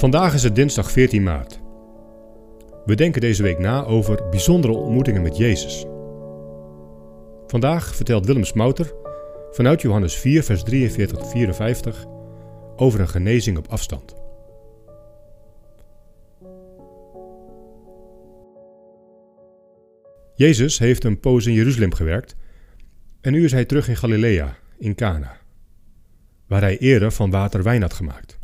Vandaag is het dinsdag 14 maart. We denken deze week na over bijzondere ontmoetingen met Jezus. Vandaag vertelt Willem Smouter vanuit Johannes 4, vers 43-54 over een genezing op afstand. Jezus heeft een poos in Jeruzalem gewerkt en nu is hij terug in Galilea, in Cana, waar hij eerder van water wijn had gemaakt.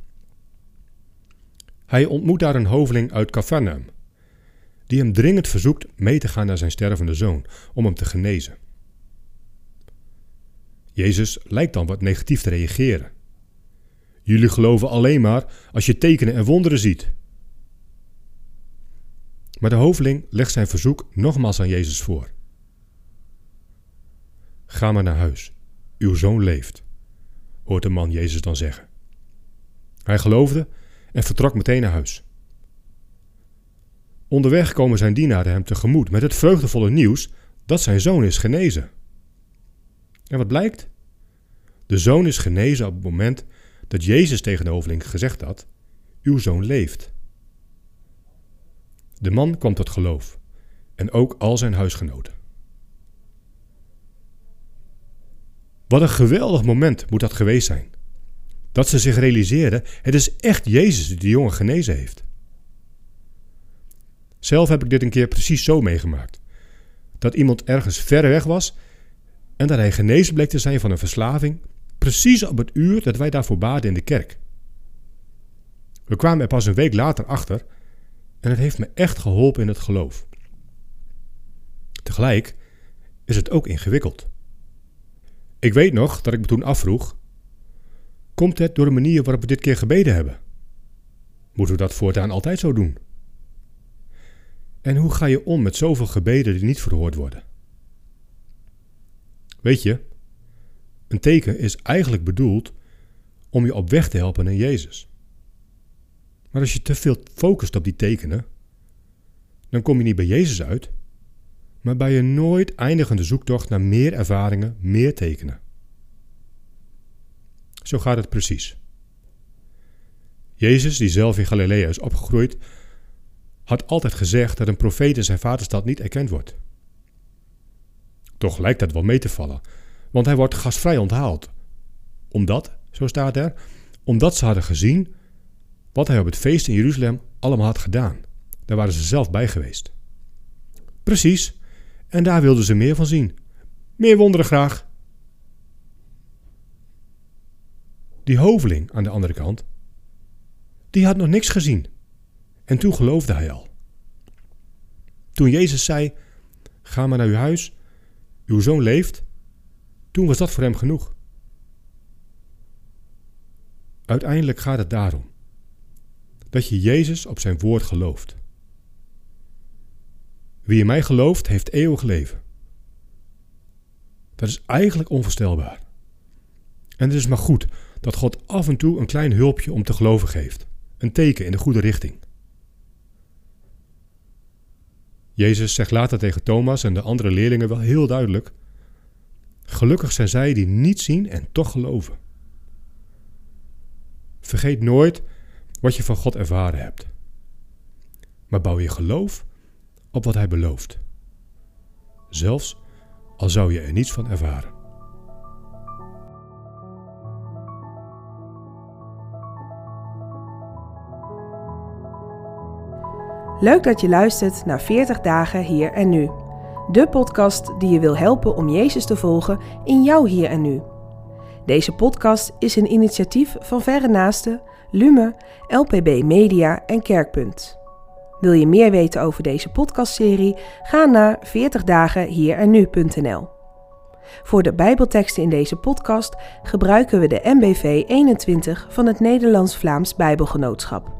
Hij ontmoet daar een hoveling uit Capernaum, die hem dringend verzoekt mee te gaan naar zijn stervende zoon om hem te genezen. Jezus lijkt dan wat negatief te reageren. Jullie geloven alleen maar als je tekenen en wonderen ziet. Maar de hoveling legt zijn verzoek nogmaals aan Jezus voor. Ga maar naar huis, uw zoon leeft, hoort de man Jezus dan zeggen. Hij geloofde en vertrok meteen naar huis. Onderweg komen zijn dienaren hem tegemoet met het vreugdevolle nieuws dat zijn zoon is genezen. En wat blijkt? De zoon is genezen op het moment dat Jezus tegen de hoveling gezegd had: Uw zoon leeft. De man kwam tot geloof en ook al zijn huisgenoten. Wat een geweldig moment moet dat geweest zijn. Dat ze zich realiseerden: het is echt Jezus die de jongen genezen heeft. Zelf heb ik dit een keer precies zo meegemaakt. Dat iemand ergens ver weg was en dat hij genezen bleek te zijn van een verslaving, precies op het uur dat wij daarvoor baden in de kerk. We kwamen er pas een week later achter en het heeft me echt geholpen in het geloof. Tegelijk is het ook ingewikkeld. Ik weet nog dat ik me toen afvroeg: komt het door de manier waarop we dit keer gebeden hebben? Moeten we dat voortaan altijd zo doen? En hoe ga je om met zoveel gebeden die niet verhoord worden? Weet je, een teken is eigenlijk bedoeld om je op weg te helpen naar Jezus. Maar als je te veel focust op die tekenen, dan kom je niet bij Jezus uit, maar bij een nooit eindigende zoektocht naar meer ervaringen, meer tekenen. Zo gaat het precies. Jezus, die zelf in Galilea is opgegroeid, had altijd gezegd dat een profeet in zijn vaderstad niet erkend wordt. Toch lijkt dat wel mee te vallen, want hij wordt gastvrij onthaald. Omdat, zo staat er, omdat ze hadden gezien wat hij op het feest in Jeruzalem allemaal had gedaan. Daar waren ze zelf bij geweest. Precies, en daar wilden ze meer van zien. Meer wonderen graag. Die hoveling aan de andere kant, die had nog niks gezien. En toen geloofde hij al. Toen Jezus zei: Ga maar naar uw huis, uw zoon leeft, toen was dat voor hem genoeg. Uiteindelijk gaat het daarom dat je Jezus op zijn woord gelooft. Wie in mij gelooft, heeft eeuwig leven. Dat is eigenlijk onvoorstelbaar. En het is maar goed dat God af en toe een klein hulpje om te geloven geeft, een teken in de goede richting. Jezus zegt later tegen Thomas en de andere leerlingen wel heel duidelijk: Gelukkig zijn zij die niet zien en toch geloven. Vergeet nooit wat je van God ervaren hebt. Maar bouw je geloof op wat Hij belooft. Zelfs al zou je er niets van ervaren. Leuk dat je luistert naar 40 dagen hier en nu. De podcast die je wil helpen om Jezus te volgen in jouw hier en nu. Deze podcast is een initiatief van Verre Naasten, Lume, LPB Media en Kerkpunt. Wil je meer weten over deze podcastserie? Ga naar 40dagenhierennu.nl. Voor de Bijbelteksten in deze podcast gebruiken we de MBV 21 van het Nederlands-Vlaams Bijbelgenootschap.